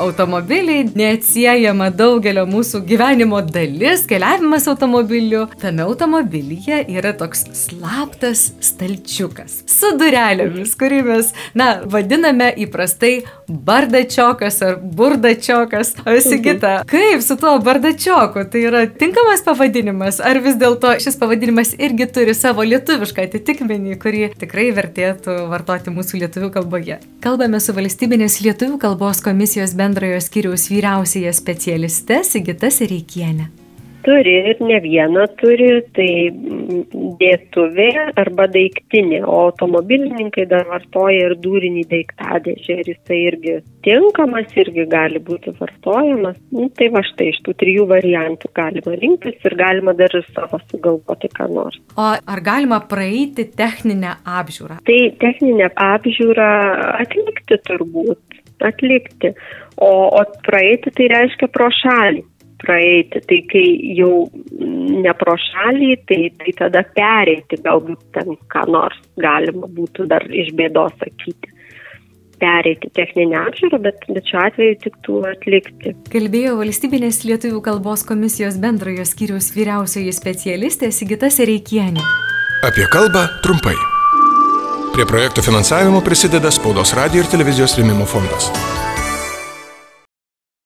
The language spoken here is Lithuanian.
Automobiliai neatsiejama daugelio mūsų gyvenimo dalis, keliavimas automobiliu. Tame automobilyje yra toks slaptas stalčiukas su durelėmis, kurį mes, na, vadiname įprastai bardačiokas ar burdačiokas. O Sigita, kaip su tuo bardačioku? Tai yra tinkamas pavadinimas, ar vis dėlto šis pavadinimas irgi turi savo lietuvišką atitikmenį, kurį tikrai vertėtų vartoti mūsų lietuvių kalboje? Kalbame su valstybinės lietuvių kalbos komisijos bendrojo skiriaus vyriausiaja specialiste Sigita Sereikienė. Turi ir ne vieną turi, tai dėtuvė arba daiktinė, o automobilininkai dar vartoja ir dūrinį daiktadėžę ir jisai irgi tinkamas, irgi gali būti vartojamas. Nu, tai va štai iš tų trijų variantų galima rinktis ir galima dar ir savo sugalvoti ką nors. O ar galima praeiti techninę apžiūrą? Tai techninę apžiūrą atlikti turbūt, atlikti, o, o praeiti tai reiškia pro šalį praeiti. Tai kai jau ne pro šalį, tai, tai tada pereiti, galbūt ten ką nors galima būtų dar iš bėdos sakyti pereiti techninę apžiūrą, bet, bet šiuo atveju tik tų atlikti. Kalbėjo valstybinės lietuvių kalbos komisijos bendrojo skyriaus vyriausioji specialistė Sigita Sereikienė. Apie kalbą trumpai. Prie projektų finansavimo prisideda Spaudos radio ir televizijos rėmimo fondas.